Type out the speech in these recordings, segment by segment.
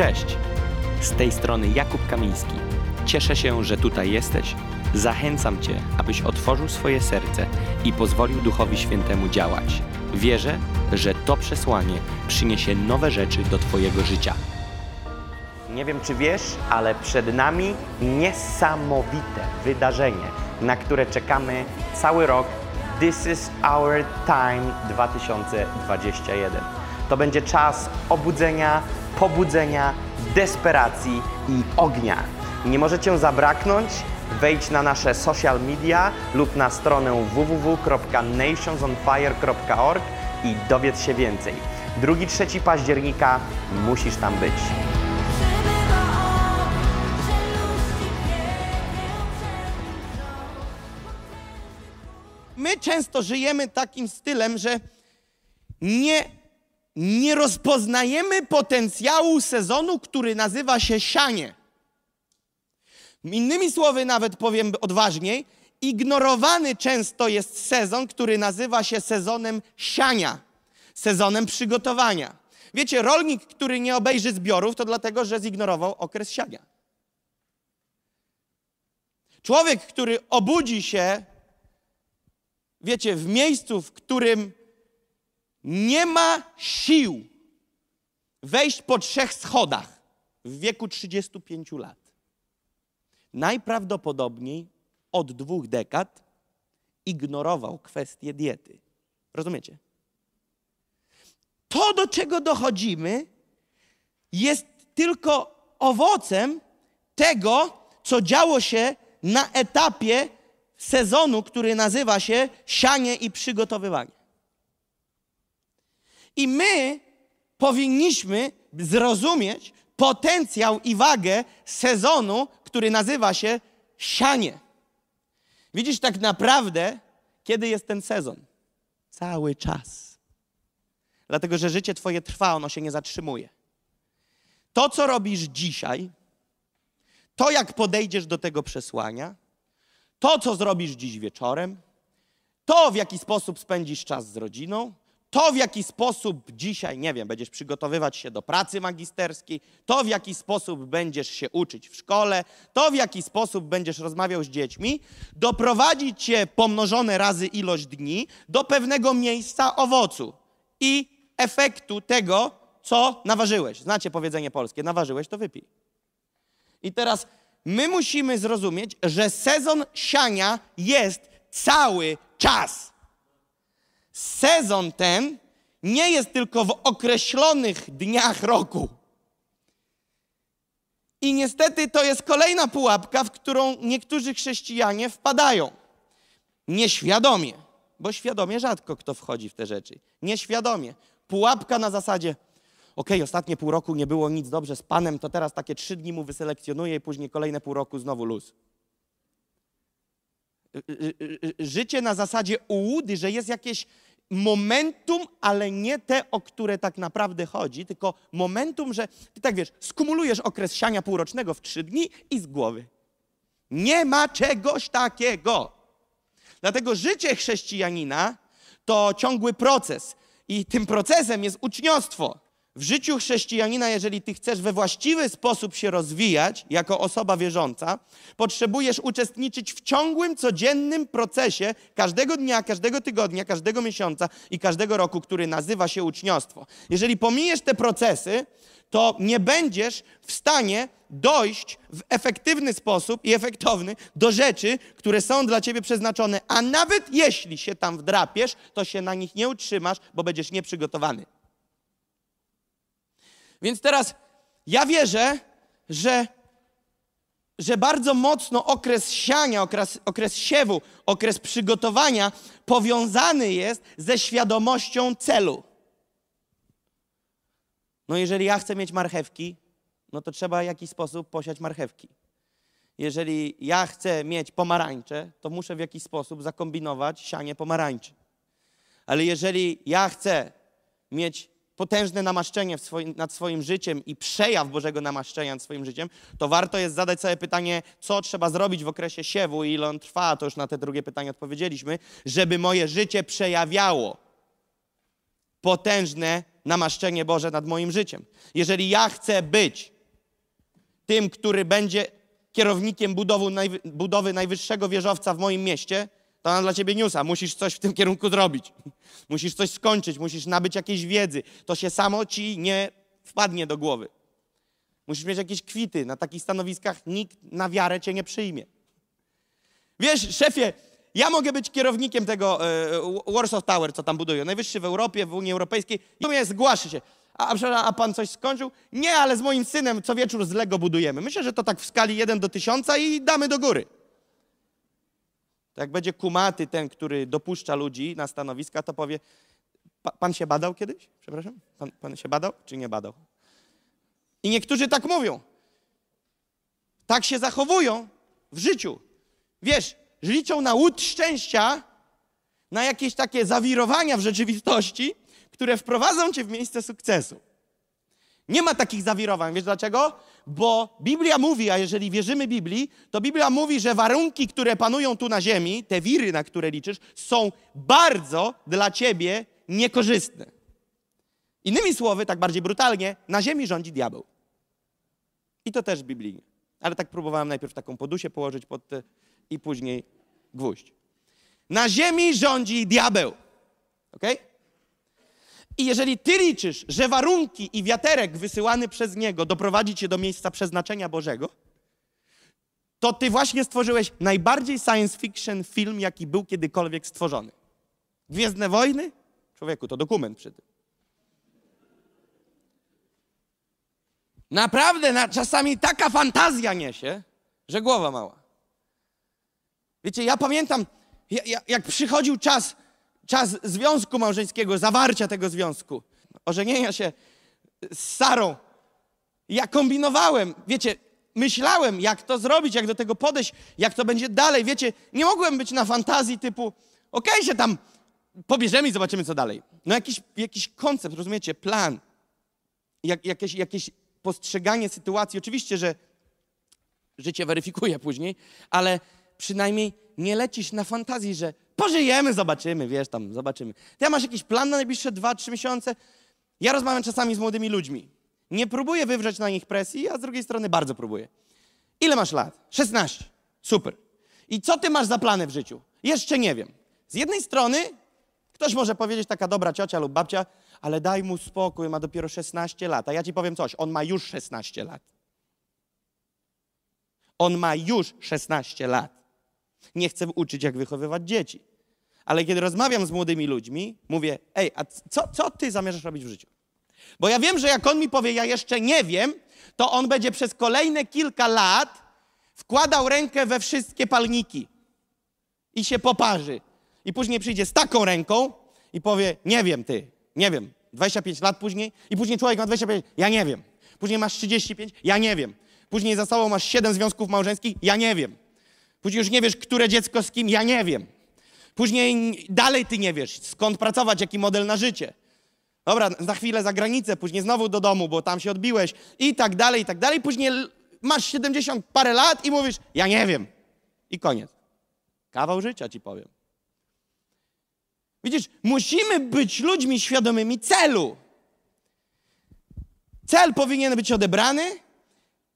Cześć! Z tej strony Jakub Kamiński. Cieszę się, że tutaj jesteś. Zachęcam Cię, abyś otworzył swoje serce i pozwolił Duchowi Świętemu działać. Wierzę, że to przesłanie przyniesie nowe rzeczy do Twojego życia. Nie wiem, czy wiesz, ale przed nami niesamowite wydarzenie, na które czekamy cały rok. This is our time 2021. To będzie czas obudzenia, pobudzenia, desperacji i ognia. Nie możecie zabraknąć. Wejdź na nasze social media lub na stronę www.nationsonfire.org i dowiedz się więcej. 2-3 października musisz tam być. My często żyjemy takim stylem, że nie, nie rozpoznajemy potencjału sezonu, który nazywa się sianie. Innymi słowy, nawet powiem odważniej, ignorowany często jest sezon, który nazywa się sezonem siania, sezonem przygotowania. Wiecie, rolnik, który nie obejrzy zbiorów, to dlatego, że zignorował okres siania. Człowiek, który obudzi się, wiecie, w miejscu, w którym nie ma sił wejść po trzech schodach w wieku 35 lat. Najprawdopodobniej od dwóch dekad ignorował kwestię diety. Rozumiecie? To, do czego dochodzimy, jest tylko owocem tego, co działo się na etapie sezonu, który nazywa się sianie i przygotowywanie. I my powinniśmy zrozumieć potencjał i wagę sezonu, który nazywa się sianie. Widzisz, tak naprawdę, kiedy jest ten sezon? Cały czas. Dlatego, że życie Twoje trwa, ono się nie zatrzymuje. To, co robisz dzisiaj, to, jak podejdziesz do tego przesłania, to, co zrobisz dziś wieczorem, to, w jaki sposób spędzisz czas z rodziną, to, w jaki sposób dzisiaj, nie wiem, będziesz przygotowywać się do pracy magisterskiej, to, w jaki sposób będziesz się uczyć w szkole, to, w jaki sposób będziesz rozmawiał z dziećmi, doprowadzi cię pomnożone razy ilość dni do pewnego miejsca owocu i efektu tego, co naważyłeś. Znacie powiedzenie polskie, naważyłeś, to wypij. I teraz my musimy zrozumieć, że sezon siania jest cały czas. Sezon ten nie jest tylko w określonych dniach roku. I niestety to jest kolejna pułapka, w którą niektórzy chrześcijanie wpadają. Nieświadomie, bo świadomie rzadko kto wchodzi w te rzeczy. Nieświadomie. Pułapka na zasadzie, okej, okay, ostatnie pół roku nie było nic dobrze z Panem, to teraz takie trzy dni mu wyselekcjonuję i później kolejne pół roku znowu luz. Życie na zasadzie ułudy, że jest jakieś momentum, ale nie te, o które tak naprawdę chodzi, tylko momentum, że ty tak wiesz, skumulujesz okres siania półrocznego w trzy dni i z głowy. Nie ma czegoś takiego. Dlatego życie chrześcijanina to ciągły proces i tym procesem jest uczniostwo. W życiu chrześcijanina, jeżeli ty chcesz we właściwy sposób się rozwijać jako osoba wierząca, potrzebujesz uczestniczyć w ciągłym, codziennym procesie każdego dnia, każdego tygodnia, każdego miesiąca i każdego roku, który nazywa się uczniostwo. Jeżeli pomijesz te procesy, to nie będziesz w stanie dojść w efektywny sposób i efektowny do rzeczy, które są dla ciebie przeznaczone, a nawet jeśli się tam wdrapiesz, to się na nich nie utrzymasz, bo będziesz nieprzygotowany. Więc teraz ja wierzę, że, że bardzo mocno okres siania, okres, okres siewu, okres przygotowania powiązany jest ze świadomością celu. No jeżeli ja chcę mieć marchewki, no to trzeba w jakiś sposób posiać marchewki. Jeżeli ja chcę mieć pomarańcze, to muszę w jakiś sposób zakombinować sianie pomarańczy. Ale jeżeli ja chcę mieć potężne namaszczenie swoim, nad swoim życiem i przejaw Bożego namaszczenia nad swoim życiem, to warto jest zadać sobie pytanie, co trzeba zrobić w okresie siewu i ile on trwa, to już na te drugie pytanie odpowiedzieliśmy, żeby moje życie przejawiało potężne namaszczenie Boże nad moim życiem. Jeżeli ja chcę być tym, który będzie kierownikiem budowy, najwy- budowy najwyższego wieżowca w moim mieście, to mam dla ciebie newsa. Musisz coś w tym kierunku zrobić. Musisz coś skończyć, musisz nabyć jakiejś wiedzy. To się samo ci nie wpadnie do głowy. Musisz mieć jakieś kwity. Na takich stanowiskach nikt na wiarę cię nie przyjmie. Wiesz, szefie, ja mogę być kierownikiem tego e, Warsaw Tower, co tam budują. Najwyższy w Europie, w Unii Europejskiej. I mnie zgłaszy się. A, a, a pan coś skończył? Nie, ale z moim synem co wieczór z Lego budujemy. Myślę, że to tak w skali 1 do 1000 i damy do góry. Jak będzie kumaty ten, który dopuszcza ludzi na stanowiska, to powie, pa, pan się badał kiedyś? Przepraszam? Pan, pan się badał, czy nie badał? I niektórzy tak mówią. Tak się zachowują w życiu. Wiesz, liczą na łód szczęścia, na jakieś takie zawirowania w rzeczywistości, które wprowadzą cię w miejsce sukcesu. Nie ma takich zawirowań. Wiesz dlaczego? Bo Biblia mówi, a jeżeli wierzymy Biblii, to Biblia mówi, że warunki, które panują tu na ziemi, te wiry, na które liczysz, są bardzo dla ciebie niekorzystne. Innymi słowy, tak bardziej brutalnie, na ziemi rządzi diabeł. I to też biblijnie. Ale tak próbowałem najpierw taką podusię położyć pod te i później gwóźdź. Na ziemi rządzi diabeł. Ok? I jeżeli ty liczysz, że warunki i wiaterek wysyłany przez niego doprowadzi cię do miejsca przeznaczenia Bożego, to ty właśnie stworzyłeś najbardziej science fiction film, jaki był kiedykolwiek stworzony. Gwiezdne wojny? Człowieku, to dokument przy tym. Naprawdę na, czasami taka fantazja niesie, że głowa mała. Wiecie, ja pamiętam, ja, ja, jak przychodził czas, czas związku małżeńskiego, zawarcia tego związku, ożenienia się z Sarą, ja kombinowałem, wiecie, myślałem, jak to zrobić, jak do tego podejść, jak to będzie dalej. Wiecie, nie mogłem być na fantazji typu, okej, się tam pobierzemy i zobaczymy, co dalej. No jakiś, jakiś koncept, rozumiecie, plan, jak, jakieś, jakieś postrzeganie sytuacji. Oczywiście, że życie weryfikuje później, ale przynajmniej nie lecisz na fantazji, że pożyjemy, zobaczymy, wiesz, tam zobaczymy. Ty masz jakiś plan na najbliższe 2-3 miesiące? Ja rozmawiam czasami z młodymi ludźmi. Nie próbuję wywrzeć na nich presji, a z drugiej strony bardzo próbuję. Ile masz lat? 16. Super. I co ty masz za plany w życiu? Jeszcze nie wiem. Z jednej strony ktoś może powiedzieć, taka dobra ciocia lub babcia, ale daj mu spokój, ma dopiero 16 lat. A ja ci powiem coś, on ma już 16 lat. On ma już 16 lat. Nie chcę uczyć, jak wychowywać dzieci. Ale kiedy rozmawiam z młodymi ludźmi, mówię, ej, a co, co ty zamierzasz robić w życiu? Bo ja wiem, że jak on mi powie, ja jeszcze nie wiem, to on będzie przez kolejne kilka lat wkładał rękę we wszystkie palniki i się poparzy. I później przyjdzie z taką ręką i powie, nie wiem ty, nie wiem. 25 lat później i później człowiek ma 25, ja nie wiem. Później masz 35, ja nie wiem. Później za sobą masz 7 związków małżeńskich, ja nie wiem. Później już nie wiesz, które dziecko z kim, ja nie wiem. Później dalej ty nie wiesz, skąd pracować, jaki model na życie. Dobra, za chwilę za granicę, później znowu do domu, bo tam się odbiłeś i tak dalej, i tak dalej. Później masz 70 parę lat i mówisz, ja nie wiem. I koniec. Kawał życia ci powiem. Widzisz, musimy być ludźmi świadomymi celu. Cel powinien być odebrany,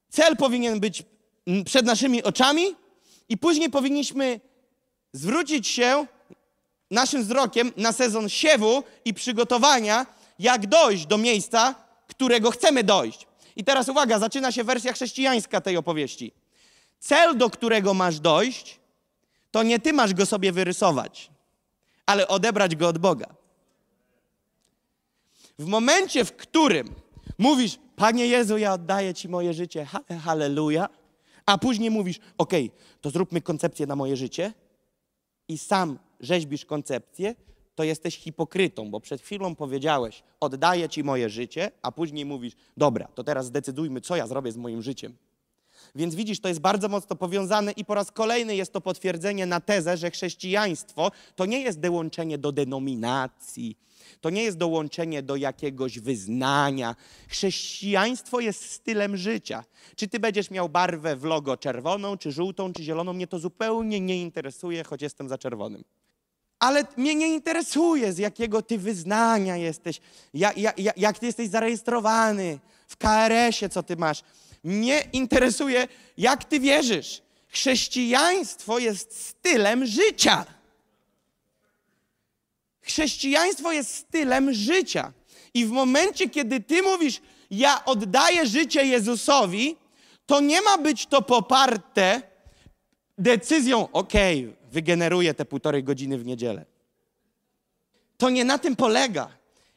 cel powinien być przed naszymi oczami i później powinniśmy zwrócić się naszym wzrokiem na sezon siewu i przygotowania, jak dojść do miejsca, którego chcemy dojść. I teraz uwaga, zaczyna się wersja chrześcijańska tej opowieści. Cel, do którego masz dojść, to nie ty masz go sobie wyrysować, ale odebrać go od Boga. W momencie, w którym mówisz, Panie Jezu, ja oddaję Ci moje życie, ha- halleluja, a później mówisz, okej, to zróbmy koncepcję na moje życie i sam rzeźbisz koncepcję, to jesteś hipokrytą, bo przed chwilą powiedziałeś, oddaję Ci moje życie, a później mówisz, dobra, to teraz zdecydujmy, co ja zrobię z moim życiem. Więc widzisz, to jest bardzo mocno powiązane i po raz kolejny jest to potwierdzenie na tezę, że chrześcijaństwo to nie jest dołączenie do denominacji, to nie jest dołączenie do jakiegoś wyznania. Chrześcijaństwo jest stylem życia. Czy ty będziesz miał barwę w logo czerwoną, czy żółtą, czy zieloną, mnie to zupełnie nie interesuje, choć jestem za czerwonym. ale mnie nie interesuje, z jakiego ty wyznania jesteś, jak, jak, jak ty jesteś zarejestrowany w KRS-ie, co ty masz. Mnie interesuje, jak ty wierzysz. Chrześcijaństwo jest stylem życia. Chrześcijaństwo jest stylem życia. I w momencie, kiedy ty mówisz, ja oddaję życie Jezusowi, to nie ma być to poparte decyzją, okej, okay, wygeneruję te półtorej godziny w niedzielę. To nie na tym polega.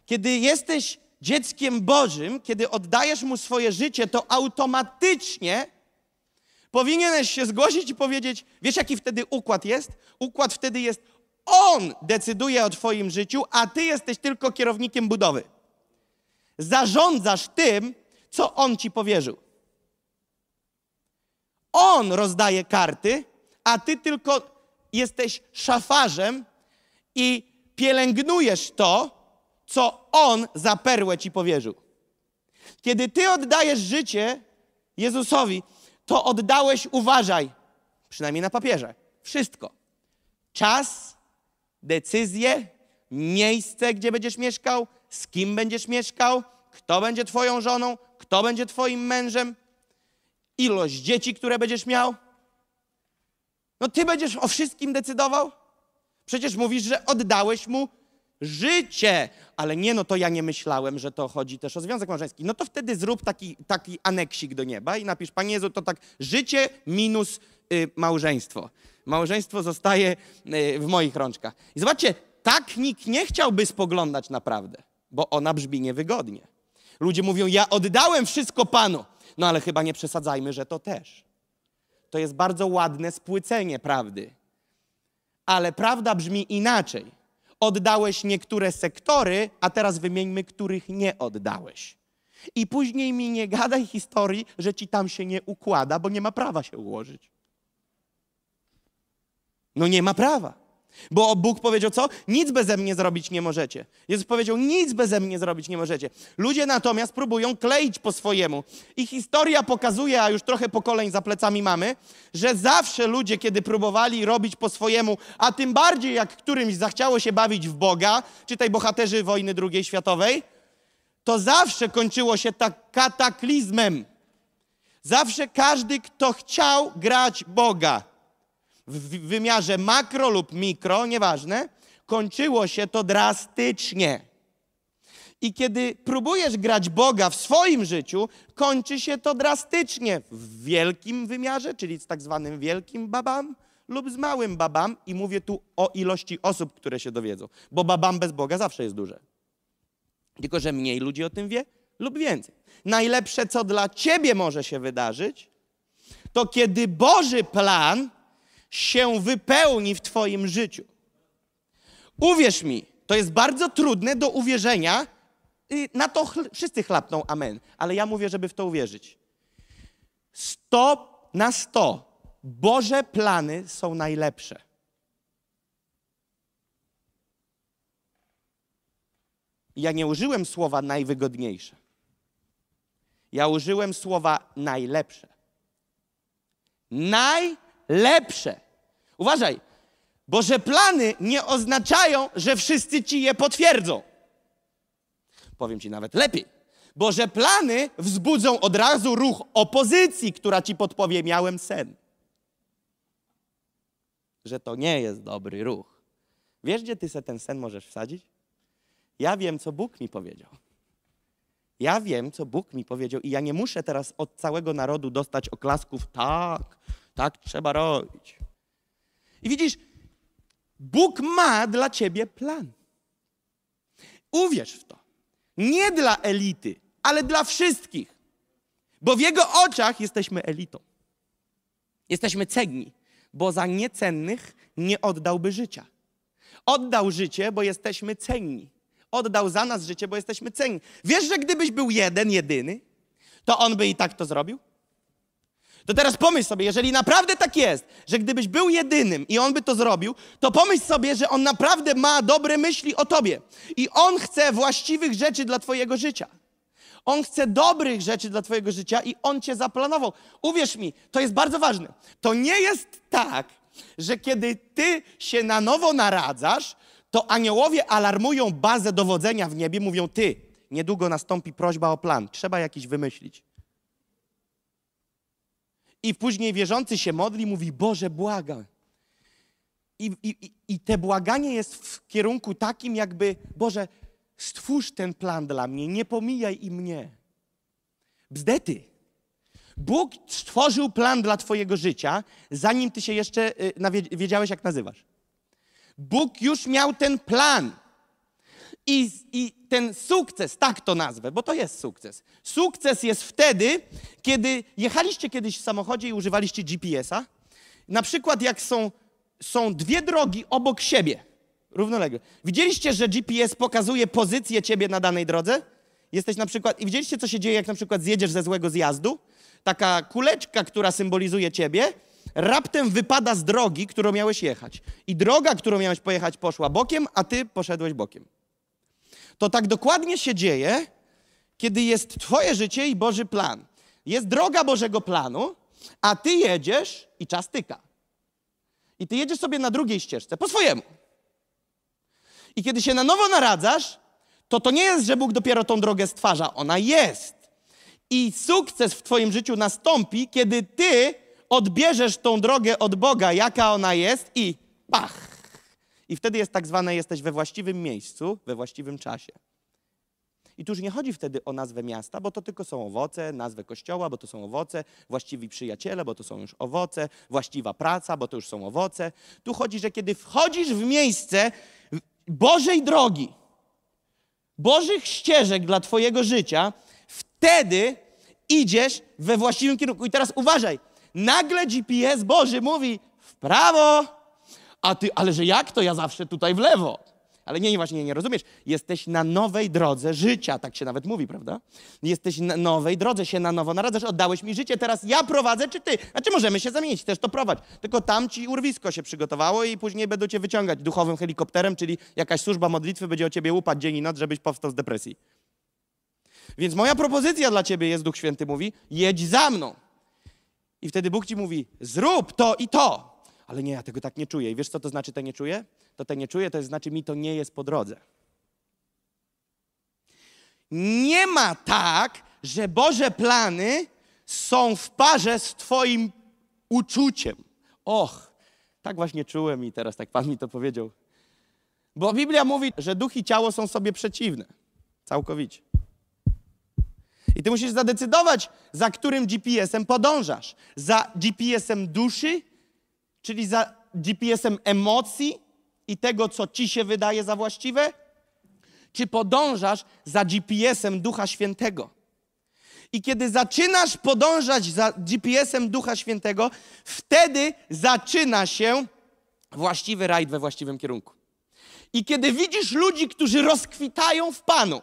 Kiedy jesteś dzieckiem Bożym, kiedy oddajesz mu swoje życie, to automatycznie powinieneś się zgłosić i powiedzieć: Wiesz, jaki wtedy układ jest? Układ wtedy jest: On decyduje o Twoim życiu, a Ty jesteś tylko kierownikiem budowy. Zarządzasz tym, co On Ci powierzył. On rozdaje karty, a Ty tylko jesteś szafarzem i pielęgnujesz to, co On za perłę ci powierzył. Kiedy ty oddajesz życie Jezusowi, to oddałeś, uważaj, przynajmniej na papierze, wszystko. Czas, decyzje, miejsce, gdzie będziesz mieszkał, z kim będziesz mieszkał, kto będzie twoją żoną, kto będzie twoim mężem, ilość dzieci, które będziesz miał. No ty będziesz o wszystkim decydował? Przecież mówisz, że oddałeś mu życie. Ale nie, no to ja nie myślałem, że to chodzi też o związek małżeński. No to wtedy zrób taki, taki aneksik do nieba i napisz, Panie Jezu, to tak życie minus y, małżeństwo. Małżeństwo zostaje y, w moich rączkach. I zobaczcie, tak nikt nie chciałby spoglądać naprawdę, bo ona brzmi niewygodnie. Ludzie mówią, ja oddałem wszystko Panu. No ale chyba nie przesadzajmy, że to też. To jest bardzo ładne spłycenie prawdy. Ale prawda brzmi inaczej oddałeś niektóre sektory, a teraz wymieńmy, których nie oddałeś. I później mi nie gadaj historii, że ci tam się nie układa, bo nie ma prawa się ułożyć. No nie ma prawa. Bo Bóg powiedział co? Nic beze mnie zrobić nie możecie. Jezus powiedział, nic beze mnie zrobić nie możecie. Ludzie natomiast próbują kleić po swojemu. I historia pokazuje, a już trochę pokoleń za plecami mamy, że zawsze ludzie, kiedy próbowali robić po swojemu, a tym bardziej jak którymś zachciało się bawić w Boga, czytaj bohaterzy wojny II światowej, to zawsze kończyło się tak kataklizmem. Zawsze każdy, kto chciał grać Boga, w wymiarze makro lub mikro, nieważne, kończyło się to drastycznie. I kiedy próbujesz grać Boga w swoim życiu, kończy się to drastycznie w wielkim wymiarze, czyli z tak zwanym wielkim babam lub z małym babam. I mówię tu o ilości osób, które się dowiedzą, bo babam bez Boga zawsze jest duże. Tylko, że mniej ludzi o tym wie lub więcej. Najlepsze, co dla ciebie może się wydarzyć, to kiedy Boży plan się wypełni w Twoim życiu. Uwierz mi, to jest bardzo trudne do uwierzenia. Na to wszyscy chlapną amen, ale ja mówię, żeby w to uwierzyć. Sto na sto Boże plany są najlepsze. Ja nie użyłem słowa najwygodniejsze. Ja użyłem słowa najlepsze. Najlepsze lepsze. Uważaj, Boże plany nie oznaczają, że wszyscy ci je potwierdzą. Powiem ci nawet lepiej. Boże plany wzbudzą od razu ruch opozycji, która ci podpowie, miałem sen. Że to nie jest dobry ruch. Wiesz, gdzie ty se ten sen możesz wsadzić? Ja wiem, co Bóg mi powiedział. Ja wiem, co Bóg mi powiedział, i ja nie muszę teraz od całego narodu dostać oklasków. Tak, tak trzeba robić. I widzisz, Bóg ma dla ciebie plan. Uwierz w to. Nie dla elity, ale dla wszystkich. Bo w Jego oczach jesteśmy elitą. Jesteśmy cenni, bo za niecennych nie oddałby życia. Oddał życie, bo jesteśmy cenni. Oddał za nas życie, bo jesteśmy cenni. Wiesz, że gdybyś był jeden, jedyny, to on by i tak to zrobił? To teraz pomyśl sobie, jeżeli naprawdę tak jest, że gdybyś był jedynym i on by to zrobił, to pomyśl sobie, że on naprawdę ma dobre myśli o tobie i on chce właściwych rzeczy dla twojego życia. On chce dobrych rzeczy dla twojego życia i on cię zaplanował. Uwierz mi, to jest bardzo ważne. To nie jest tak, że kiedy ty się na nowo naradzasz, to aniołowie alarmują bazę dowodzenia w niebie, mówią ty, niedługo nastąpi prośba o plan, trzeba jakiś wymyślić. I później wierzący się modli, mówi, Boże, błagam. I, i, i- te błaganie jest w kierunku takim, jakby, Boże, stwórz ten plan dla mnie, nie pomijaj i mnie. Bzdety. Bóg stworzył plan dla Twojego życia, zanim Ty się jeszcze y, wiedziałeś, jak nazywasz. Bóg już miał ten plan. I, I ten sukces, tak to nazwę, bo to jest sukces. Sukces jest wtedy, kiedy jechaliście kiedyś w samochodzie i używaliście GPS-a. Na przykład, jak są, są dwie drogi obok siebie, równolegle. Widzieliście, że GPS pokazuje pozycję ciebie na danej drodze? Jesteś na przykład. I widzieliście, co się dzieje, jak na przykład zjedziesz ze złego zjazdu? Taka kuleczka, która symbolizuje ciebie, raptem wypada z drogi, którą miałeś jechać. I droga, którą miałeś pojechać, poszła bokiem, a ty poszedłeś bokiem. To tak dokładnie się dzieje, kiedy jest Twoje życie i Boży plan. Jest droga Bożego planu, a Ty jedziesz i czas tyka. I Ty jedziesz sobie na drugiej ścieżce, po swojemu. I kiedy się na nowo naradzasz, to to nie jest, że Bóg dopiero tą drogę stwarza, ona jest. I sukces w Twoim życiu nastąpi, kiedy Ty odbierzesz tą drogę od Boga, jaka ona jest i pach! I wtedy jest tak zwane, jesteś we właściwym miejscu, we właściwym czasie. I tu już nie chodzi wtedy o nazwę miasta, bo to tylko są owoce, nazwę kościoła, bo to są owoce, właściwi przyjaciele, bo to są już owoce, właściwa praca, bo to już są owoce. Tu chodzi, że kiedy wchodzisz w miejsce Bożej drogi, Bożych ścieżek dla Twojego życia, wtedy idziesz we właściwym kierunku. I teraz uważaj, nagle GPS Boży mówi w prawo, a ty, ale że jak to ja zawsze tutaj w lewo? Ale nie, nie, właśnie nie rozumiesz. Jesteś na nowej drodze życia, tak się nawet mówi, prawda? Jesteś na nowej drodze, się na nowo naradzasz, oddałeś mi życie, teraz ja prowadzę, czy ty? Znaczy możemy się zamienić, też to prowadź. Tylko tam ci urwisko się przygotowało i później będą cię wyciągać duchowym helikopterem, czyli jakaś służba modlitwy będzie o ciebie łupać dzień i noc, żebyś powstał z depresji. Więc moja propozycja dla ciebie jest, Duch Święty mówi, jedź za mną. I wtedy Bóg ci mówi, zrób to i to. Ale nie, ja tego tak nie czuję. I wiesz, co to znaczy to nie czuję? To te nie czuję, to jest, znaczy mi to nie jest po drodze. Nie ma tak, że Boże plany są w parze z twoim uczuciem. Och, tak właśnie czułem i teraz tak Pan mi to powiedział. Bo Biblia mówi, że duch i ciało są sobie przeciwne. Całkowicie. I ty musisz zadecydować, za którym GPS-em podążasz. Za GPS-em duszy, czyli za GPS-em emocji i tego, co ci się wydaje za właściwe, czy podążasz za GPS-em Ducha Świętego. I kiedy zaczynasz podążać za GPS-em Ducha Świętego, wtedy zaczyna się właściwy rajd we właściwym kierunku. I kiedy widzisz ludzi, którzy rozkwitają w Panu,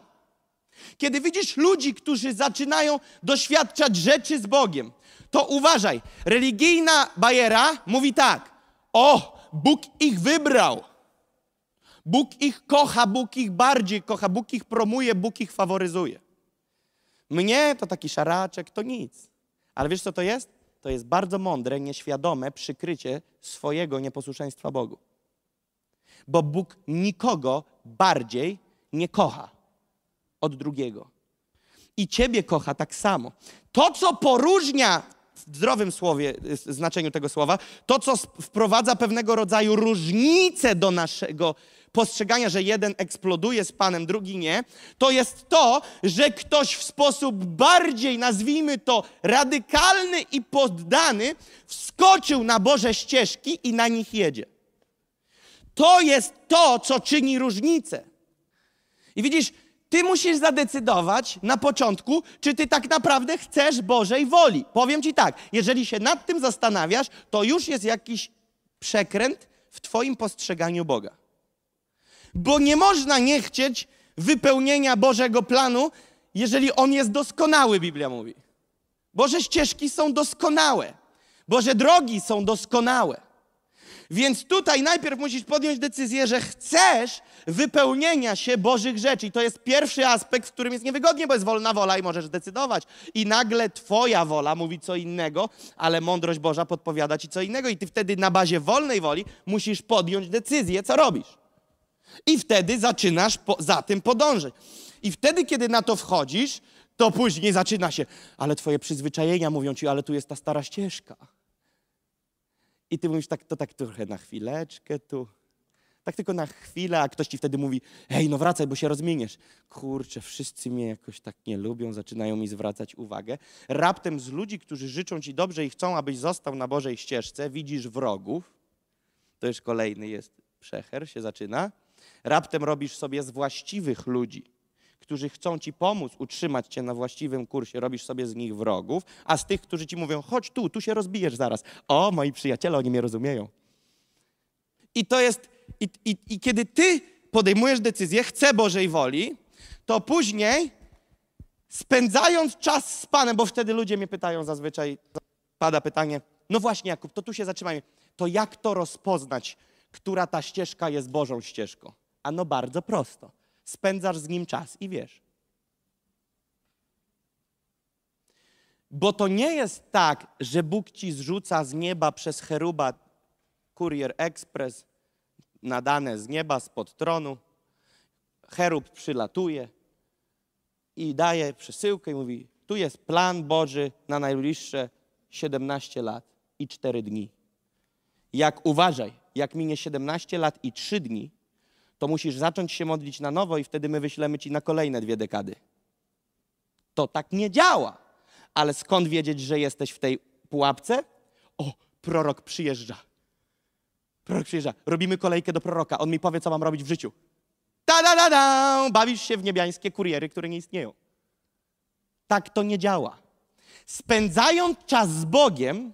kiedy widzisz ludzi, którzy zaczynają doświadczać rzeczy z Bogiem, to uważaj. Religijna bajera mówi tak: O, Bóg ich wybrał. Bóg ich kocha, Bóg ich bardziej kocha, Bóg ich promuje, Bóg ich faworyzuje. Mnie to taki szaraczek, to nic. Ale wiesz co to jest? To jest bardzo mądre, nieświadome przykrycie swojego nieposłuszeństwa Bogu. Bo Bóg nikogo bardziej nie kocha od drugiego. I ciebie kocha tak samo. To, co poróżnia w zdrowym słowie, y, znaczeniu tego słowa, to, co wprowadza pewnego rodzaju różnicę do naszego postrzegania, że jeden eksploduje z Panem, drugi nie, to jest to, że ktoś w sposób bardziej, nazwijmy to, radykalny i poddany, wskoczył na Boże ścieżki i na nich jedzie. To jest to, co czyni różnicę. I widzisz, ty musisz zadecydować na początku, czy ty tak naprawdę chcesz Bożej woli. Powiem ci tak, jeżeli się nad tym zastanawiasz, to już jest jakiś przekręt w twoim postrzeganiu Boga. Bo nie można nie chcieć wypełnienia Bożego planu, jeżeli on jest doskonały, Biblia mówi. Boże ścieżki są doskonałe. Boże drogi są doskonałe. Więc tutaj najpierw musisz podjąć decyzję, że chcesz wypełnienia się Bożych rzeczy. I to jest pierwszy aspekt, w którym jest niewygodnie, bo jest wolna wola i możesz decydować. I nagle twoja wola mówi co innego, ale mądrość Boża podpowiada ci co innego. I ty wtedy na bazie wolnej woli musisz podjąć decyzję, co robisz. I wtedy zaczynasz po, za tym podążać. I wtedy, kiedy na to wchodzisz, to później zaczyna się, ale twoje przyzwyczajenia mówią ci, ale tu jest ta stara ścieżka. I ty mówisz, tak, to tak trochę na chwileczkę tu. Tak tylko na chwilę, a ktoś ci wtedy mówi, hej, no wracaj, bo się rozmieniesz. Kurczę, wszyscy mnie jakoś tak nie lubią, zaczynają mi zwracać uwagę. Raptem z ludzi, którzy życzą ci dobrze i chcą, abyś został na Bożej ścieżce, widzisz wrogów. To już kolejny jest przecher, się zaczyna. Raptem robisz sobie z właściwych ludzi, którzy chcą ci pomóc utrzymać cię na właściwym kursie, robisz sobie z nich wrogów, a z tych, którzy ci mówią, chodź tu, tu się rozbijesz zaraz. O, moi przyjaciele, oni mnie rozumieją. I to jest, i, i, i kiedy ty podejmujesz decyzję, chcę Bożej woli, to później spędzając czas z Panem, bo wtedy ludzie mnie pytają zazwyczaj, pada pytanie, no właśnie Jakub, to tu się zatrzymajmy, to jak to rozpoznać, która ta ścieżka jest Bożą ścieżką? A no bardzo prosto. Spędzasz z nim czas i wiesz. Bo to nie jest tak, że Bóg ci zrzuca z nieba przez cheruba kurier ekspres nadane z nieba, spod tronu. Cherub przylatuje i daje przesyłkę i mówi: Tu jest plan Boży na najbliższe 17 lat i 4 dni. Jak uważaj, jak minie 17 lat i 3 dni, to musisz zacząć się modlić na nowo i wtedy my wyślemy ci na kolejne dwie dekady. To tak nie działa. Ale skąd wiedzieć, że jesteś w tej pułapce? O, prorok przyjeżdża. Prorok przyjeżdża. Robimy kolejkę do proroka. On mi powie, co mam robić w życiu. Ta da da da! Bawisz się w niebiańskie kuriery, które nie istnieją. Tak to nie działa. Spędzając czas z Bogiem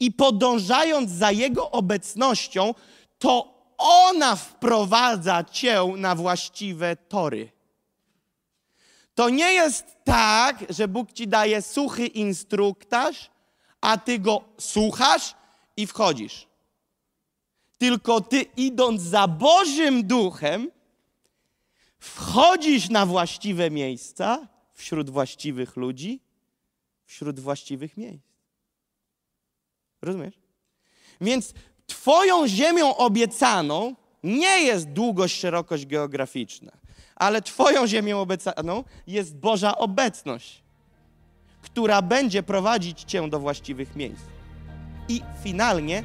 i podążając za Jego obecnością, to ona wprowadza cię na właściwe tory. To nie jest tak, że Bóg ci daje suchy instruktaż, a ty go słuchasz i wchodzisz. Tylko ty idąc za Bożym Duchem, wchodzisz na właściwe miejsca, wśród właściwych ludzi, wśród właściwych miejsc. Rozumiesz? Więc Twoją ziemią obiecaną nie jest długość, szerokość geograficzna, ale Twoją ziemią obiecaną jest Boża obecność, która będzie prowadzić Cię do właściwych miejsc i finalnie